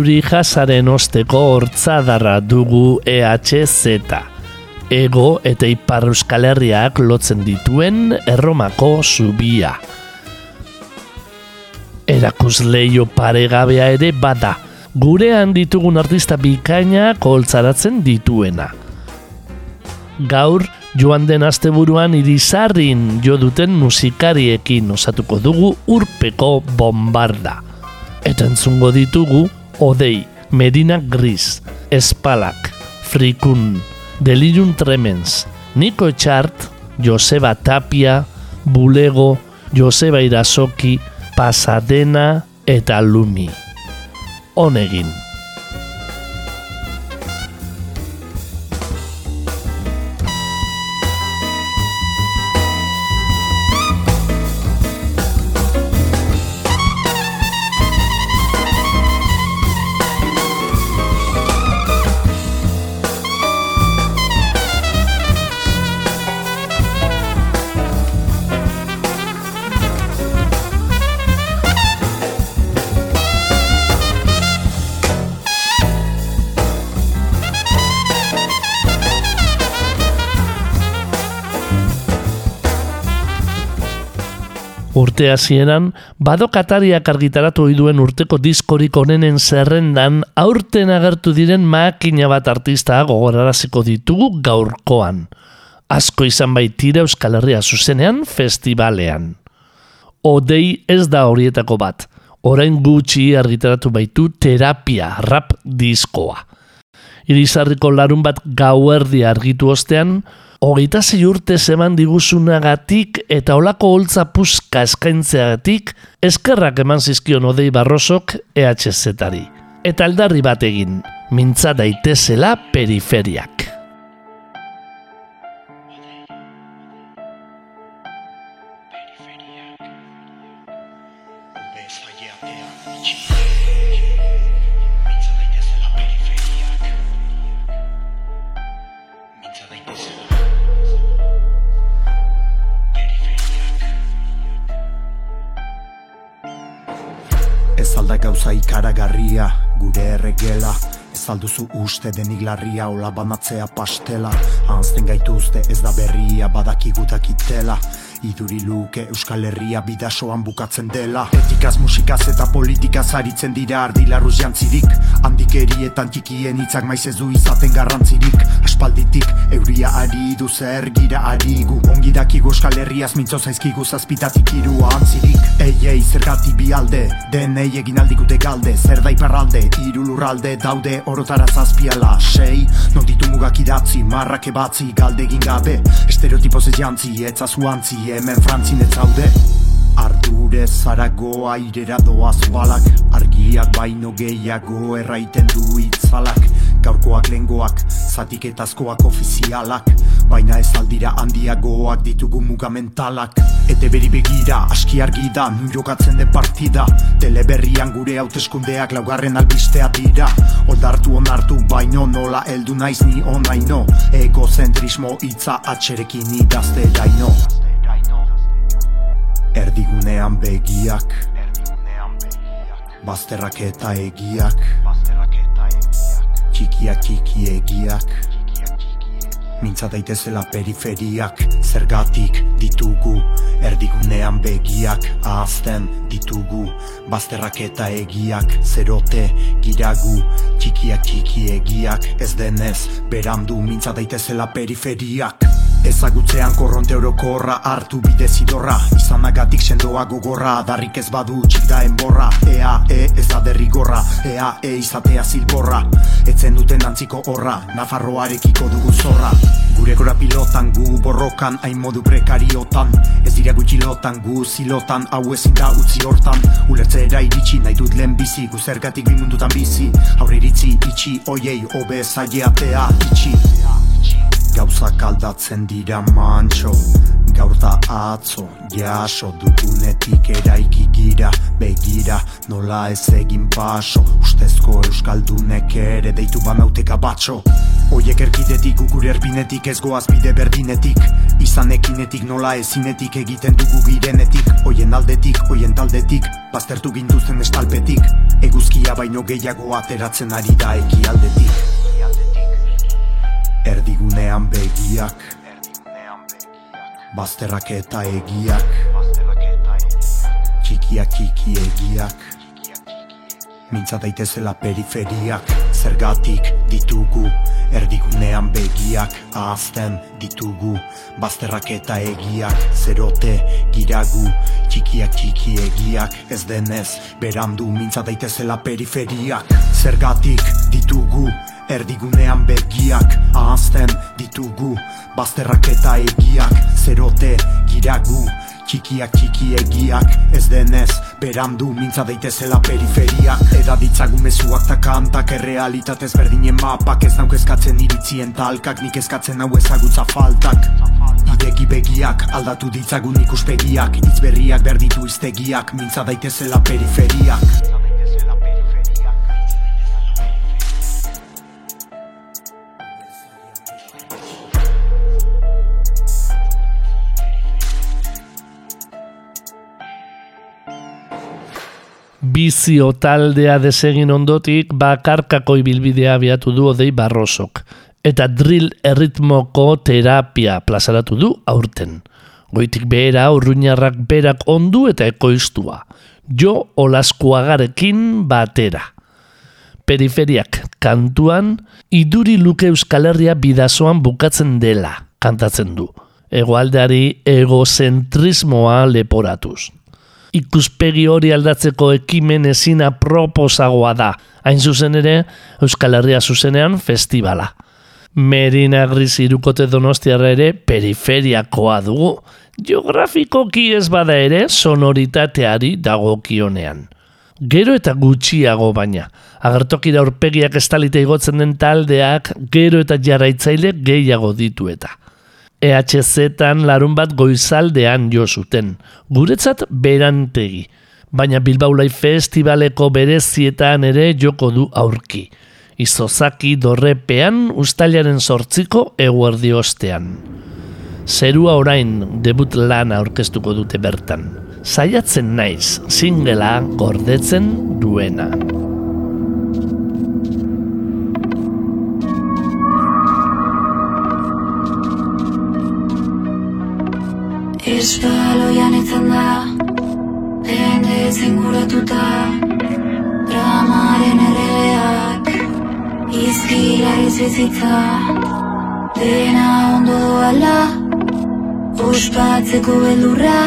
Euri jasaren osteko hortzadarra dugu EHZ. Ego eta Ipar Euskal Herriak lotzen dituen erromako zubia. Erakusleio paregabea ere bada, gurean ditugun artista bikaina koltzaratzen dituena. Gaur, joan den asteburuan irizarrin jo duten musikariekin osatuko dugu urpeko bombarda. Eta entzungo ditugu Odei, Medina Gris, Espalak, Frikun, Delirium Tremens, Niko Etxart, Joseba Tapia, Bulego, Joseba Irasoki, Pasadena eta Lumi. Honegin. Urte hasieran badokatariak argitaratu ohi duen urteko diskorik onenen zerrendan aurten agertu diren makina bat artista gogoraraziko ditugu gaurkoan. Asko izan baitira Euskal Herria zuzenean festivalean. Odei ez da horietako bat. Orain gutxi argitaratu baitu terapia rap diskoa. Irizarriko larun bat gauerdi argitu ostean, hogeita zei urte zeman diguzunagatik eta olako holtza puska eskaintzeagatik eskerrak eman zizkion odei barrosok EHZ-ari. Eta aldarri bat egin, mintza daitezela periferiak. Ikaragarria, gure erregela. Ez alduzu uste denik larria, ola banatzea pastela. Anzten gaituzte ez da berria, badakigutak itela Iduri luke Euskal Herria bidasoan bukatzen dela. Etikaz, musikaz eta politikaz aritzen dira ardilarruz jantzirik. Handikerietan txikien hitzak maiz ez du izaten garrantzirik Aspalditik. Euria ari du zer gira ari gu Ongi dakigu Euskal Herriaz mintzo zaizkigu zazpitatik irua antzirik Ei, ei, zergati bi alde, denei egin aldikute galde. Zer da iparralde, hiru lurralde daude orotara zazpiala Sei, non ditu mugak idatzi, marrak ebatzi, galde egin gabe. Estereotipoz ez jantzi, etzazu antzi, hemen frantzin ez zaude. Ardure zaragoa irera doaz balak. Argiak baino gehiago erraiten du itzalak Gaurkoak lengoak, zatiketazkoak ofizialak. Baina ez aldira handiagoak ditugu mugamentalak Ete beri begira, aski argi da, nun jokatzen den partida. Teleberrian gure hauteskundeak laugarren albistea dira. Oldartu onartu baino nola heldu naiz ni onaino. Egozentrismo hitza atxerekin idazte daino. Erdigunean begiak. Bazterrak eta egiak Txikiak txiki egiak. Mintza daitezela periferiak Zergatik ditugu Erdigunean begiak Ahazten ditugu. Bazterrak eta egiak Zerote giragu Txikiak txiki egiak Ez denez berandu Mintza daitezela periferiak Ezagutzean korronte orokorra hartu bide zidorra. Izanagatik sendoa gogorra Darrik ez badu txik da enborra. Ea, e, ez da derrigorra. Ea, e, izatea zilborra Etzen duten antziko horra Nafarroarekiko dugu zorra. Gure gora pilotan gu borrokan Hain modu prekariotan. Ez dira gutxilotan gu zilotan Hau ezin da utzi hortan. Ulertzera iritsi nahi dut lehen bizi Guzergatik bimundutan bizi. Aurre iritzi itxi Oiei, obe zaileatea itxi Gauzak aldatzen dira mantxo Gaur da atzo, jaso Dugunetik eraiki gira Begira, nola ez egin paso. Ustezko euskaldunek ere Deitu banauteka batxo Oiek erkidetik, gure erbinetik Ez goaz bide berdinetik. Izan ekinetik, nola ezinetik Egiten dugu girenetik. Oien aldetik, oien taldetik Baztertu ginduzen estalpetik. Eguzkia baino gehiago ateratzen ari da eki aldetik Erdigunean begiak. Bazterrak eta egiak. Txikiak txiki egiak. Mintza daitezela periferiak Zergatik ditugu. Erdigunean begiak Ahazten ditugu. Bazterrak eta egiak Zerote giragu. Txikiak txiki egiak Ez denez berandu. Mintza daitezela periferiak. Zergatik ditugu. Erdigunean begiak ahazten ditugu. Bazterrak eta egiak zerote giragu Txikiak txiki egiak ez denez Berandu mintza daitezela periferiak. Eda ditzagu mezuak ta kantak Errealitatez berdinen mapak. Ez nauk eskatzen iritzien talkak Nik eskatzen hau ezagutza faltak. Ideki begiak aldatu ditzagun ikuspegiak. Itz berriak berditu iztegiak Mintza daitezela periferiak bizio taldea desegin ondotik bakarkako ibilbidea abiatu du odei barrosok. Eta drill erritmoko terapia plazaratu du aurten. Goitik behera urruñarrak berak ondu eta ekoiztua. Jo olaskuagarekin batera. Periferiak kantuan, iduri luke euskal herria bidazoan bukatzen dela, kantatzen du. Egoaldeari egozentrismoa leporatuz ikuspegi hori aldatzeko ekimen ezina proposagoa da. Hain zuzen ere, Euskal Herria zuzenean festivala. Merina Gris irukote donostiarra ere periferiakoa dugu. Geografikoki ez bada ere sonoritateari dagokionean. Gero eta gutxiago baina. Agertokira aurpegiak estalite igotzen den taldeak gero eta jarraitzaile gehiago ditu eta. EHZ-tan larun bat goizaldean jo zuten. Guretzat berantegi. Baina Bilbao Live Festivaleko berezietan ere joko du aurki. Izozaki dorrepean ustailaren sortziko eguerdi ostean. Zerua orain debut lana aurkeztuko dute bertan. Zaiatzen naiz, singela gordetzen duena. Espaloian etzen da Jende zinguratuta Dramaren erregeak Izkila izbizitza Dena ondo doala Ospatzeko beldurra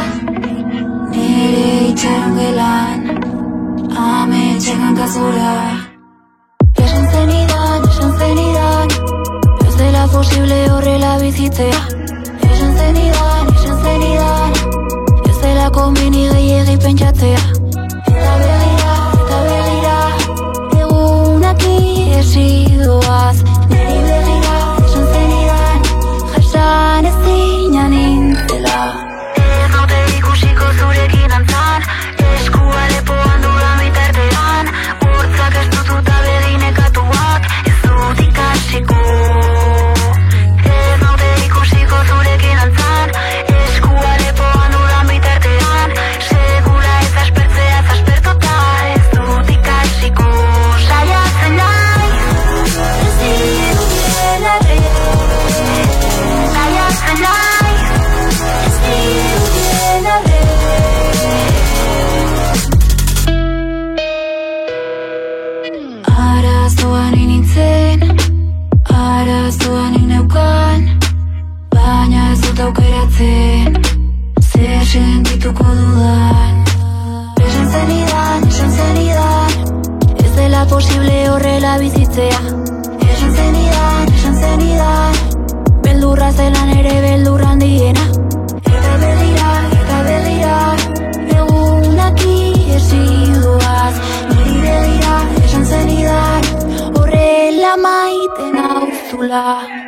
Nere itxaron gelan Ame txekan kazora. Esan zenidan, esan zenidan Ez dela posible horrela bizitzea. Esan esan zenidan Konbini gehiagi pentsatzea Eta begira, eta begira Egunak iesi doaz là.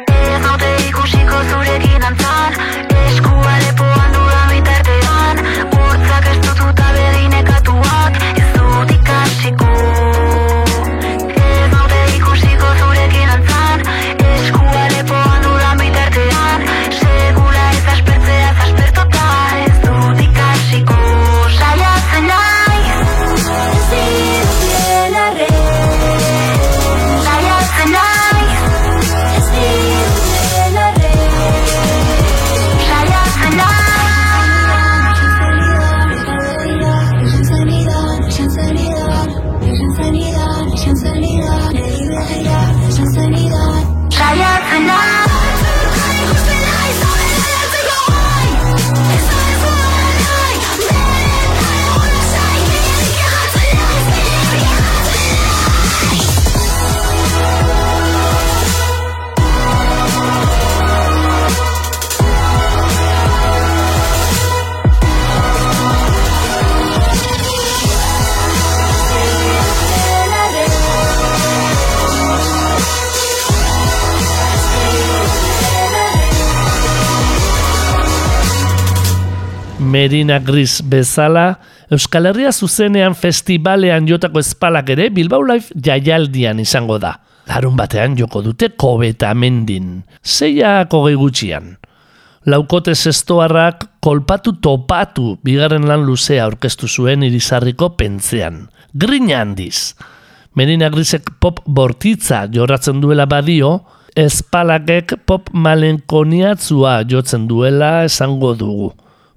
Merina Gris bezala, Euskal Herria zuzenean festivalean jotako espalak ere Bilbao Live jaialdian izango da. Larun batean joko dute kobeta mendin, zeiak hogei gutxian. Laukote zestoarrak kolpatu topatu bigarren lan luzea aurkeztu zuen irizarriko pentzean. Grina handiz. Merina Grisek pop bortitza jorratzen duela badio, espalakek pop malenkoniatzua jotzen duela esango dugu.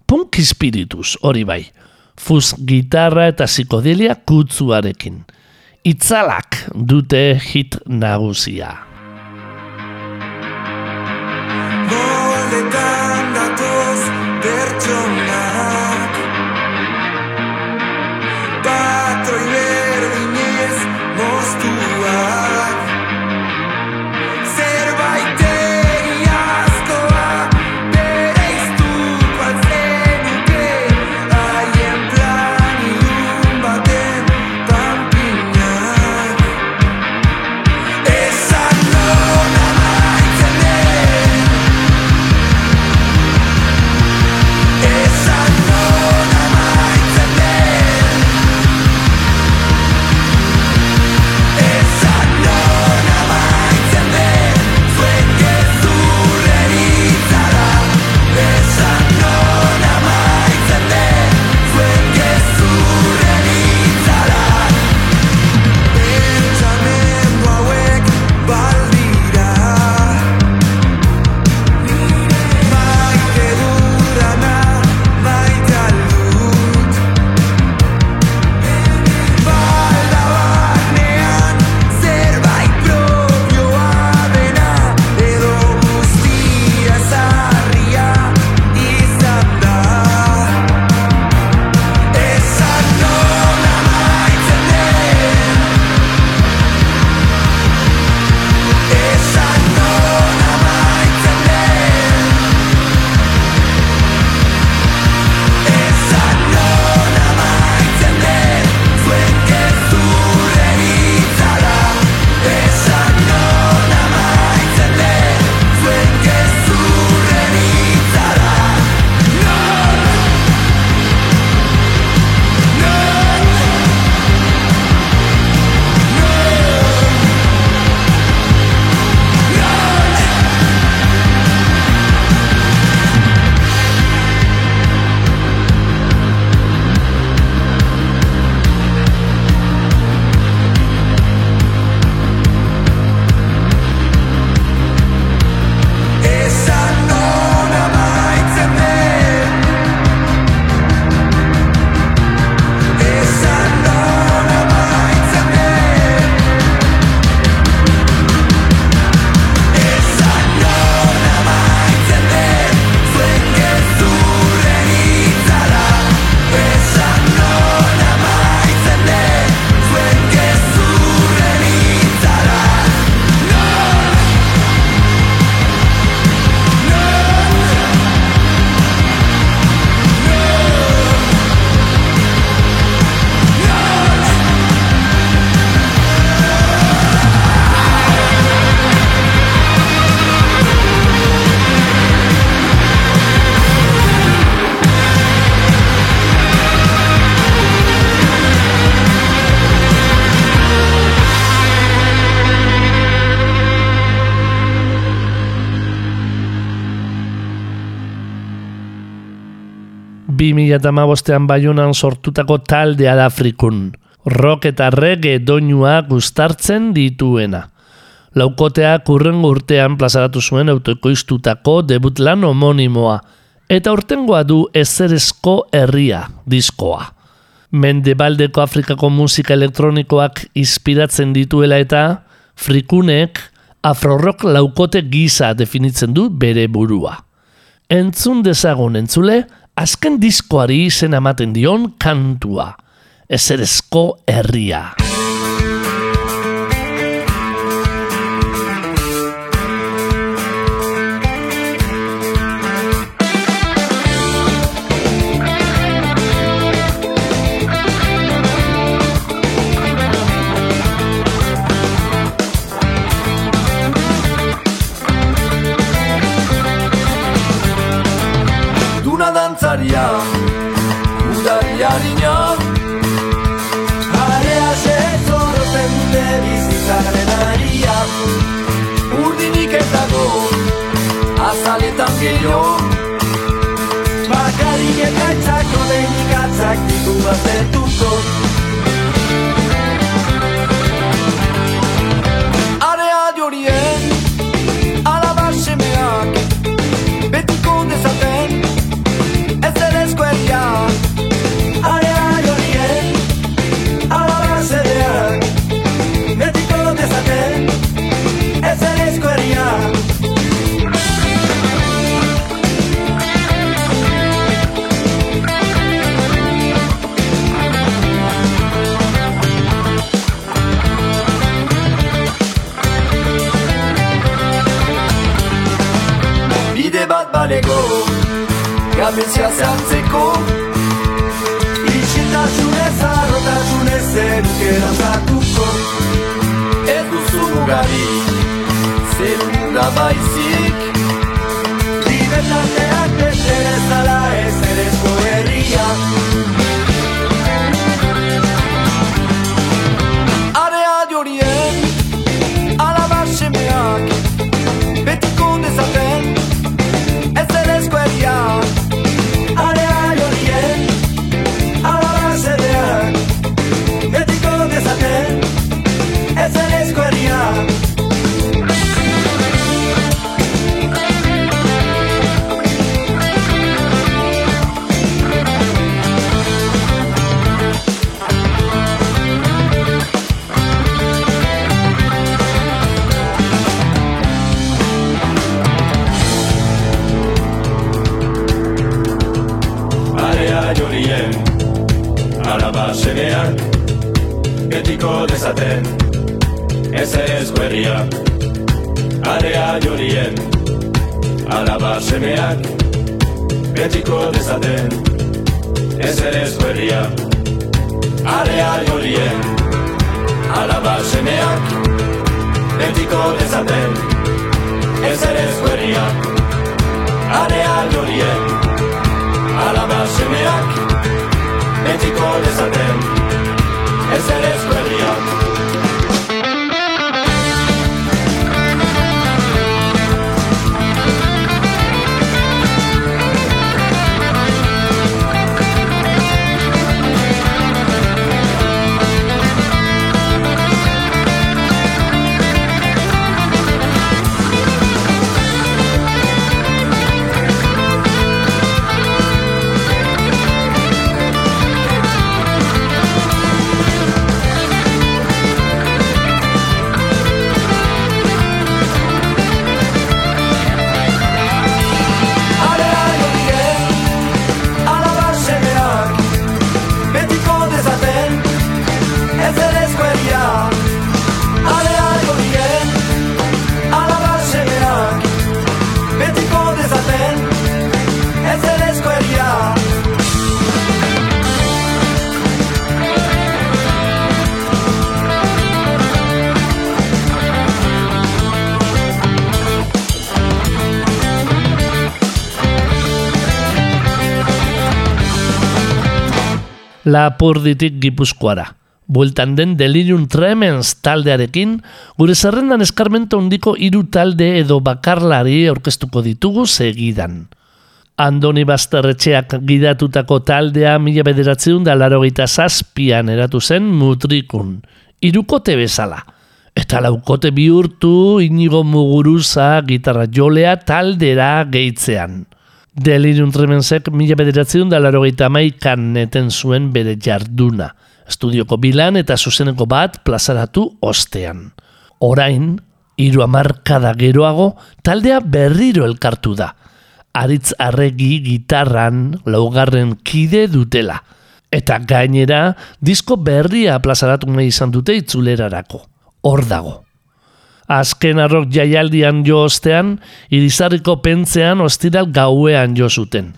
Punk espiritus hori bai. Fuz gitarra eta psikodelia kutzuarekin. Itzalak dute hit nagusia. Moldetan datoz pertsonak 2008an baiunan sortutako taldea da frikun. Rock eta reggae doinua gustartzen dituena. Laukoteak urrengo urtean plazaratu zuen autoekoiztutako debut lan homonimoa, eta urtengoa du ezerezko herria diskoa. Mendebaldeko Afrikako musika elektronikoak inspiratzen dituela eta frikunek afrorok laukote gisa definitzen du bere burua. Entzun dezagun entzule, azken diskoari izen ematen dion kantua. Ezerezko herria. acércate tú conmigo. Dezaten Ez ez guerria Area jorien. Alaba semeak Betiko dezaten. Ez ez guerria Area jorien. Alaba semeak Betiko dezaten. Ez ez guerria Area jorien. Alaba semeak Betiko dezaten. Ez ere Bye. Lapurditik gipuzkoara. Bueltan den Delirium Tremens taldearekin, gure zerrendan eskarmento handiko hiru talde edo bakarlari aurkeztuko ditugu segidan. Andoni Basterretxeak gidatutako taldea mila bederatzeun da larogeita zazpian eratu zen mutrikun. Irukote bezala. Eta laukote bihurtu inigo muguruza gitarra jolea taldera gehitzean. Delirium Tremensek mila bederatzeun da maikan neten zuen bere jarduna. Estudioko bilan eta zuzeneko bat plazaratu ostean. Orain, hiru hamarkada geroago, taldea berriro elkartu da aritz arregi gitarran laugarren kide dutela. Eta gainera, disko berria plazaratu nahi izan dute itzulerarako. Hor dago. Azken arrok jaialdian jo ostean, irizarriko pentzean ostiral gauean jo zuten.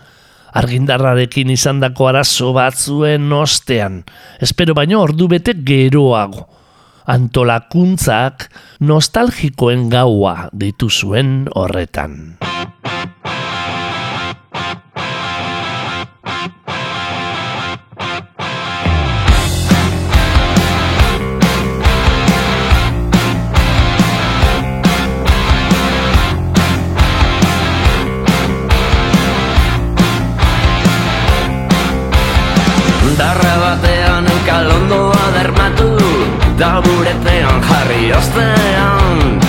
Argindarrarekin izan dako arazo batzuen ostean. Espero baino ordu bete geroago. Antolakuntzak nostalgikoen gaua ditu zuen horretan. Ostean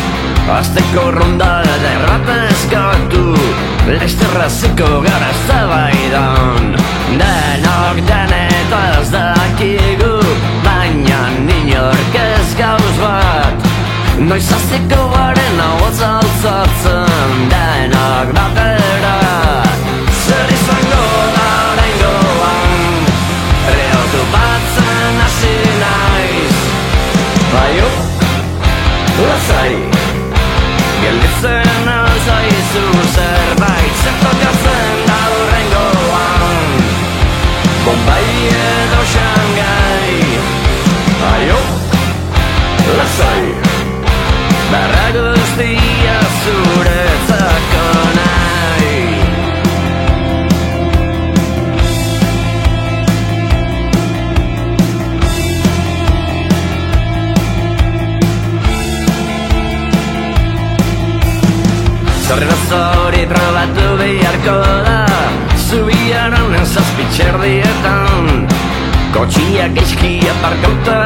Azteko ronda derrata eskatu Lesterra ziko gara zabaidan. Denok aquells qui aparca un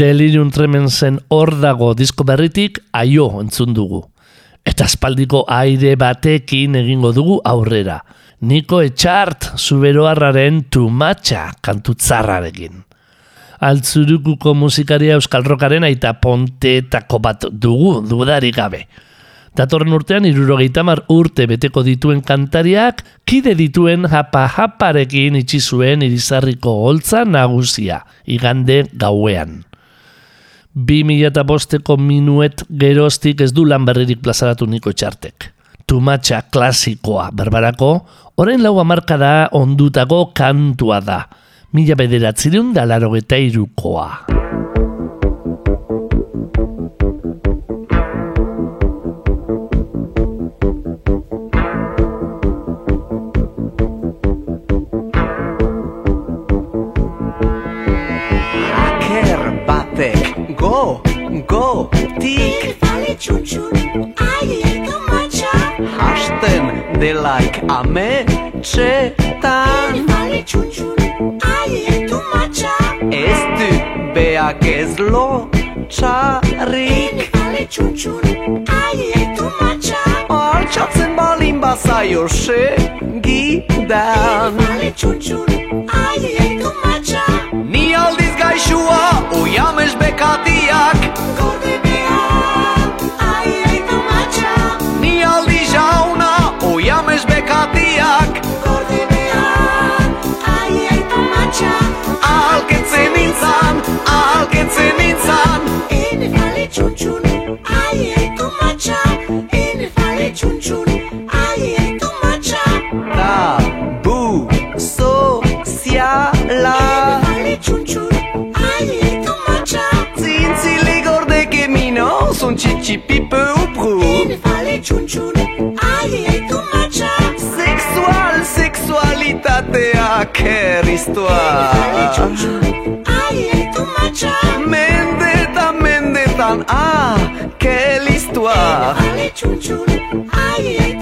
Delirium Tremensen hor dago disko berritik aio entzun dugu. Eta aspaldiko aire batekin egingo dugu aurrera. Niko etxart zuberoarraren tumatxa kantutzarrarekin. Altzurukuko musikaria Euskal Rokaren aita pontetako bat dugu, dudarik gabe. Datorren urtean irurogeita mar urte beteko dituen kantariak, kide dituen japa-japarekin itxi zuen irizarriko holtza nagusia, igande gauean. 2005ko minuet geroztik ez du lan berririk plazaratu niko txartek. Tumatxa klasikoa berbarako, orain lau hamarkada ondutako kantua da. Mila bederatzirun da laro eta irukoa. batek Infale txuntxun, ai, ai, tomatxa Hasten delaik ametxetan Infale txuntxun, ai, ai, tomatxa Ez du beak ez lotxarrik Infale txuntxun, ai, ai, tomatxa Altxatzen balin bazaio segidan Infale txuntxun, ai, ai, tomatxa pecatía txitxipipe upru Ene fale txuntxun, ai, ai, tomatxa Sexual, sexualitateak erriztua Fale txuntxun, ai, ai, tomatxa Mendetan, mendetan, ah, kelistua Fale txuntxun, ai,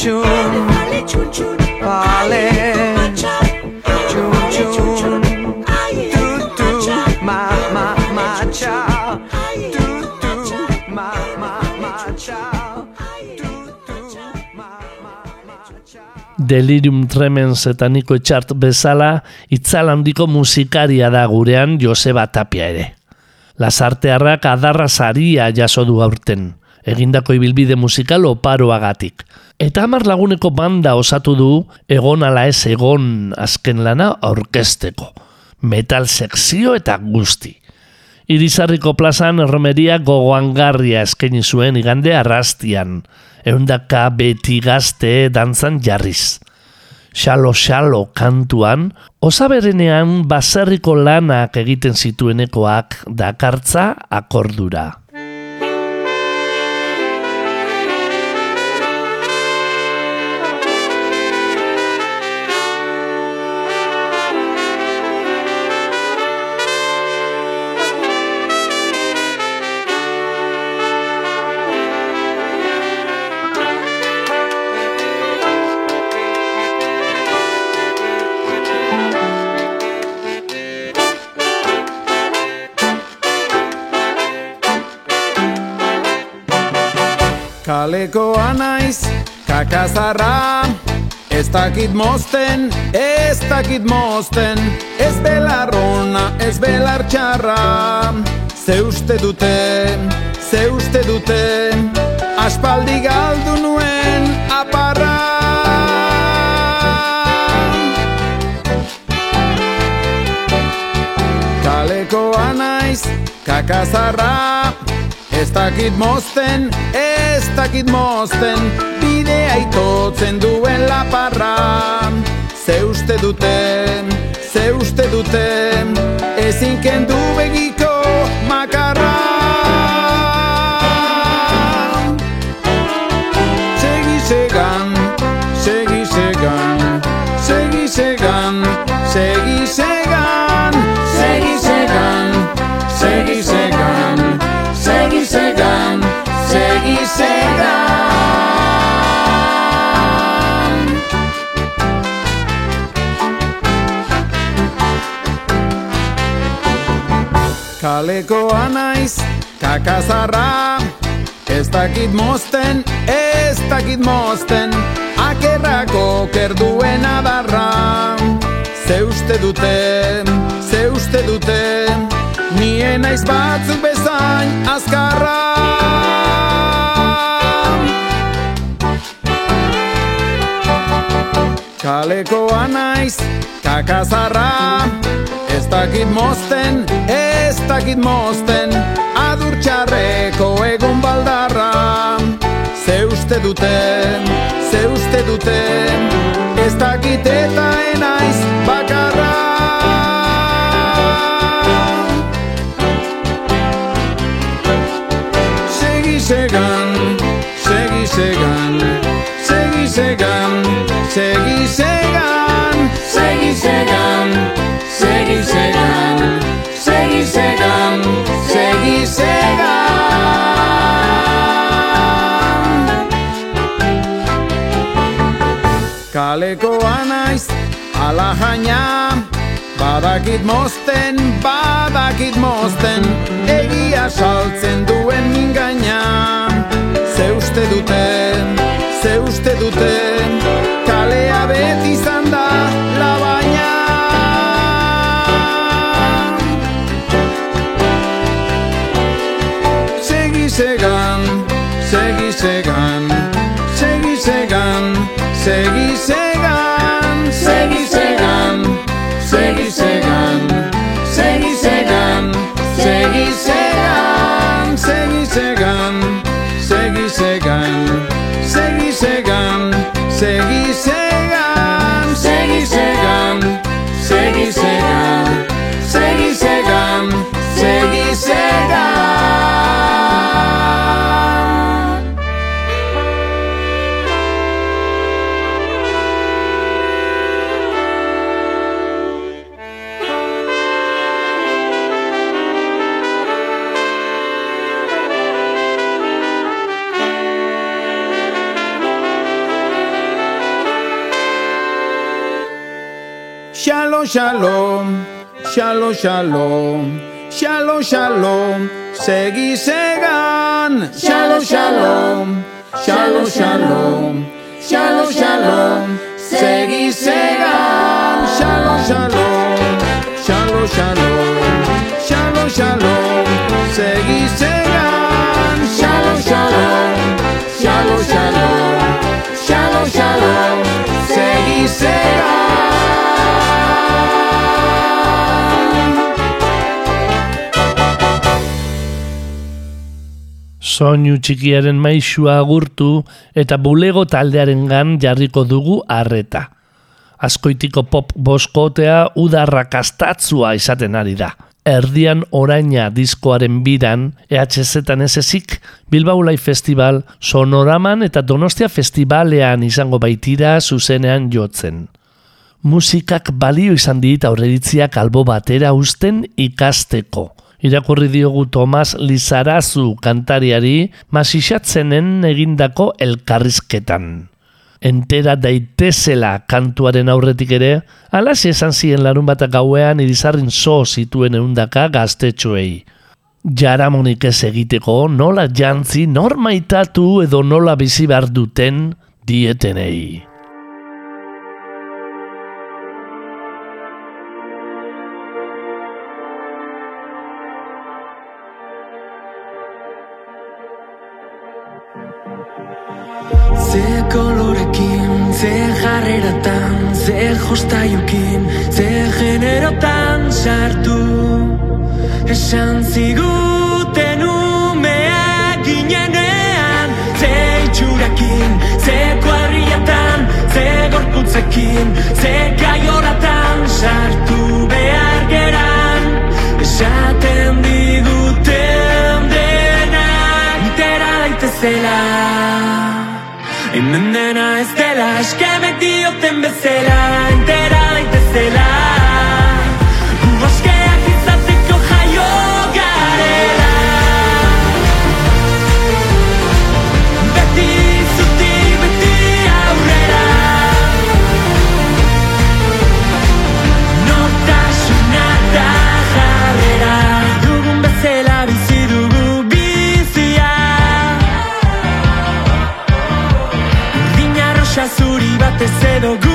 txuntxun, fale txuntxun, tutu, tomatxa ma, ma, ma, txa Ai, ai, Tutu, tomatxa ma, ma, ma, txa Tutu, ma, ma, ma, txa Delirium Tremens eta Niko Etxart bezala, itzal handiko musikaria da gurean Joseba Tapia ere. Lasartearrak adarra saria jaso du aurten, egindako ibilbide musikal oparoagatik. Eta hamar laguneko banda osatu du egon ala ez egon azken lana aurkezteko. Metal sekzio eta guzti. Irizarriko plazan erromeria gogoangarria eskaini zuen igande arrastian, eundaka beti gazte dantzan jarriz. Xalo xalo kantuan, osaberenean baserriko lanak egiten zituenekoak dakartza akordura. Kalekoa naiz, kakazarra. Ez dakit mosten, ez dakit mosten Ez belar ona, ez belar txarra. Ze uste dute, ze uste dute Aspaldi galdu nuen aparra. Kalekoa naiz, kakazarra dakit mozten, ez dakit mozten Bidea itotzen duen laparra. Ze uste duten, ze uste duten Ezin kendu begiko Kalekoa naiz, kakazarra. Ez dakit mozten, ez dakit mozten Akerrako kerduen adarra. Ze uste dute, ze uste dute Nien naiz batzuk bezain azkarra. Kalekoa naiz, kakazarra. Ez dakit mozten, dakit mozten Adur txarreko egun baldarra. Ze uste dute, ze uste dute Ez dakit eta enaiz bakarra. Segi segan, Kalekoa naiz, ala jaina. Badakit mozten, badakit mozten Egia saltzen duen mingaina. Ze uste duten, ze uste duten Kalea beti izan da Shalom, shalom, shalom, shalom, shalom, segi segan. Shalom, shalom, shalom, shalom, shalom, shalom, segi segan. Shalom, shalom, shalom, shalom, shalom, shalom, segi segan. Shalom, shalom, shalom, shalom, shalom, shalom, segi segan. Soinu txikiaren maisua agurtu eta bulego taldearengan jarriko dugu harreta. Askoitiko pop boskotea udarra kastatzua izaten ari da. Erdian oraina diskoaren bidan, EHZ-etan ez ezik, Bilbao Live Festival, Sonoraman eta Donostia Festivalean izango baitira zuzenean jotzen. Musikak balio izan dit aurreritziak albo batera usten ikasteko. Irakurri diogu Tomas Lizarazu kantariari masixatzenen egindako elkarrizketan. Entera daitezela kantuaren aurretik ere, alaxe esan ziren larun batak gauean irizarrin zo zituen eundaka gaztetxoei. Jaramonik ez egiteko nola jantzi, nor maitatu edo nola bizi behar duten dietenei. Ze jarreratan, ze jostaiokin, ze generotan sartu. Esan ziguten umeak ginenean Ze itxurakin, ze kuarrietan Ze gorputzekin, ze kaioratan Sartu behar geran. Esaten diguten denak Itera daitezela. Hemen dena ez dela Eskemek dioten bezala Entera daitezela zuri batez edo guztiak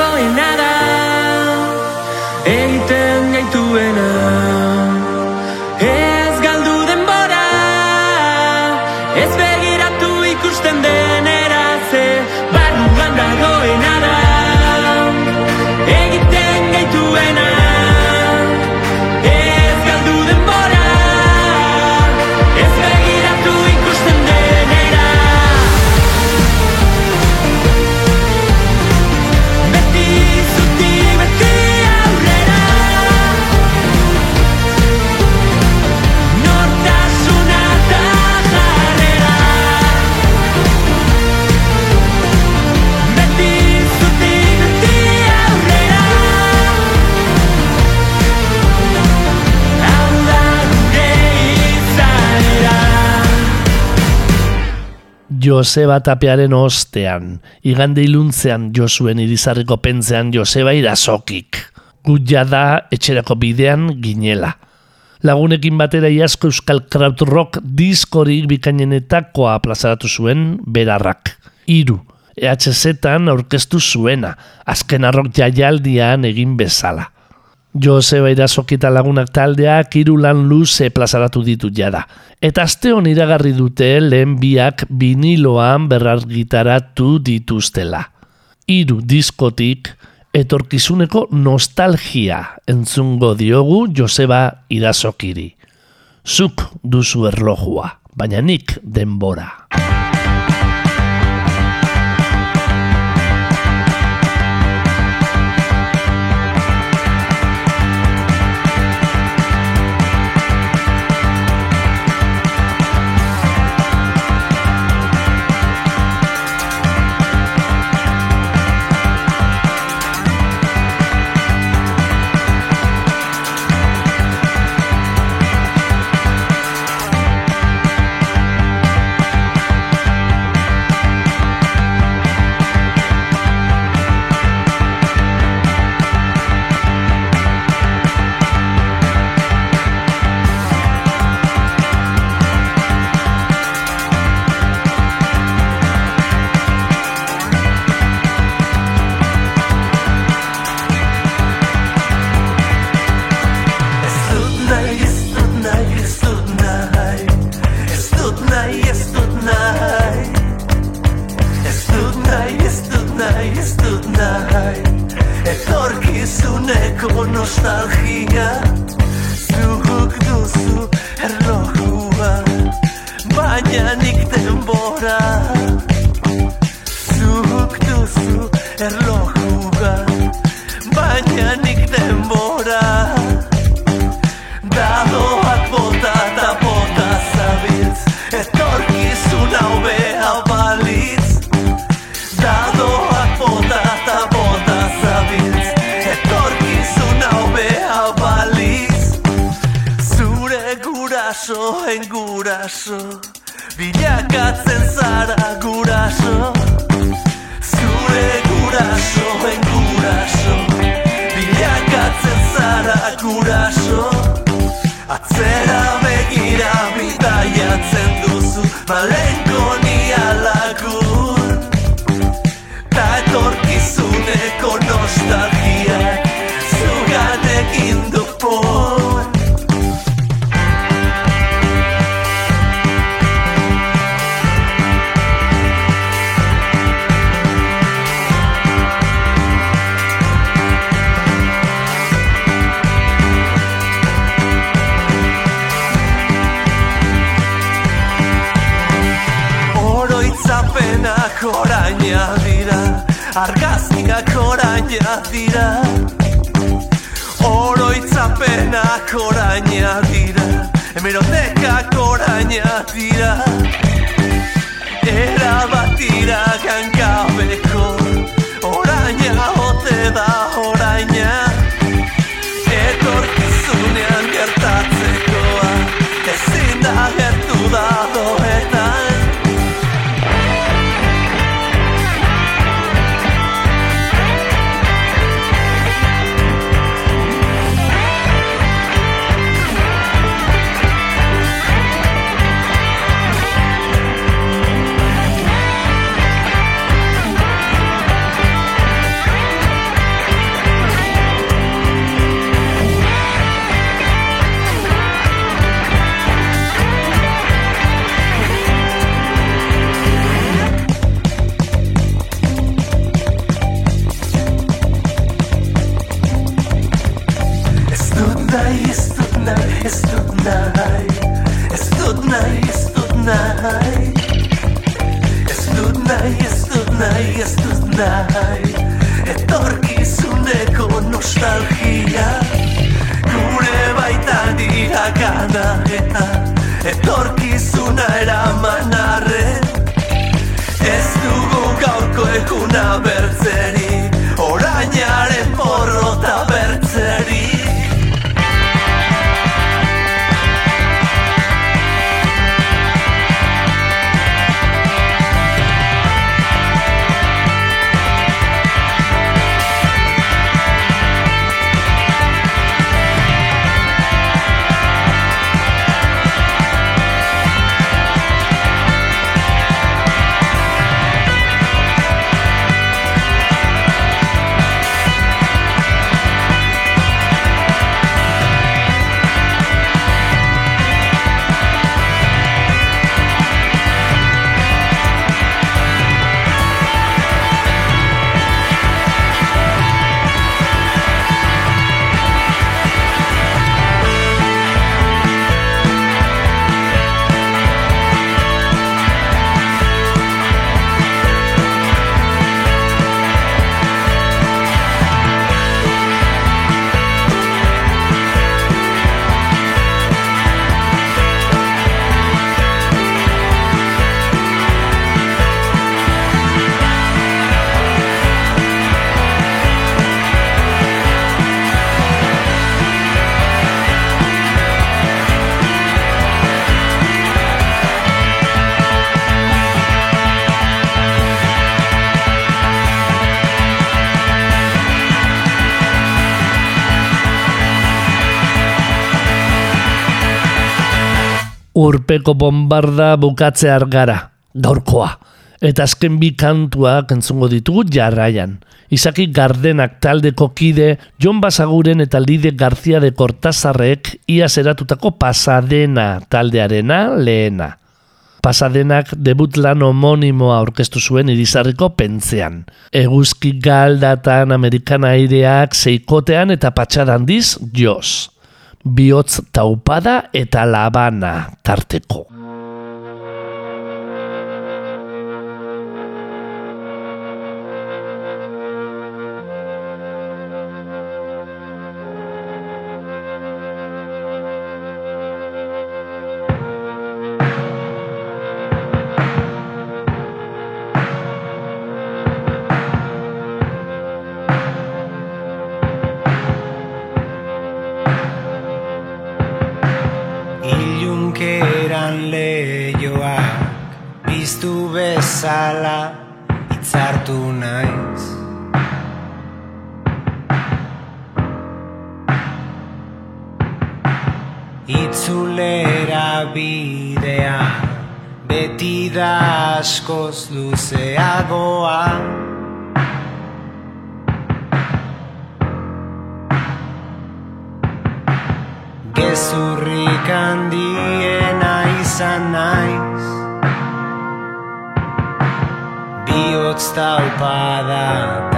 Barruan dagoena da Egiten gaituena Joseba tapearen ostean, igande iluntzean Josuen irizarriko pentzean Joseba irasokik. Gutia da etxerako bidean ginela. Lagunekin batera iazko euskal krautrock diskorik bikainenetakoa plazaratu zuen berarrak. Iru, EHZ-an aurkeztu zuena, azken arrok jaialdian egin bezala. Joseba irasokita lagunak taldeak hiru lan luze plazaratu ditu jada. Eta aste hon iragarri dute lehen biak biniloan berrargitaratu dituztela. Hiru diskotik etorkizuneko nostalgia entzungo diogu Joseba irasokiri. Zuk duzu erlojua, baina nik denbora. gara guraso urpeko bombarda bukatzear gara, gaurkoa. Eta azken bi kantuak entzungo ditugu jarraian. Izaki Gardenak taldeko kide, Jon Basaguren eta Lide Garzia de Cortazarrek ia zeratutako Pasadena taldearena lehena. Pasadenak debut lan homonimoa aurkeztu zuen irizarriko pentzean. Eguzki galdatan Amerikana aireak seikotean eta patxadandiz joz. Biotz taupada eta labana tarteko. Itzulera bidea beti da askoz luzeagoa. Gezurrik handiena izan naiz. Biotz taupada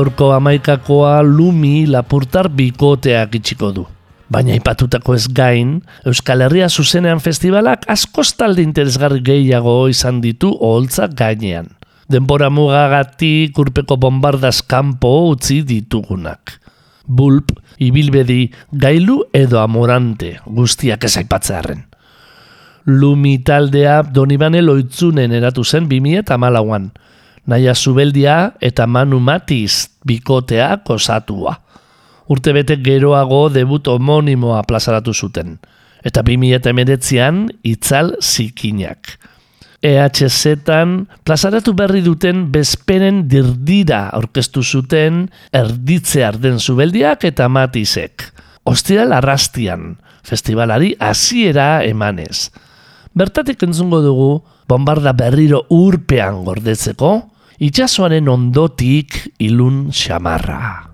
Gaurko amaikakoa lumi lapurtar bikoteak itxiko du. Baina ipatutako ez gain, Euskal Herria zuzenean festivalak askoz talde interesgarri gehiago izan ditu oholtzak gainean. Denbora mugagatik urpeko bombardaz kanpo utzi ditugunak. Bulb, ibilbedi, gailu edo amorante guztiak ez. Lumi taldea Donibane loitzunen eratu zen 2008an. Naia Zubeldia eta Manu Matiz bikotea kosatua. Urte bete geroago debut homonimoa plazaratu zuten. Eta 2008an itzal zikinak. EHZ-tan plazaratu berri duten bezperen dirdira aurkeztu zuten erditze arden zubeldiak eta matizek. Ostiral arrastian, festivalari hasiera emanez. Bertatik entzungo dugu, bombarda berriro urpean gordetzeko, itxasoaren ondotik ilun xamarra.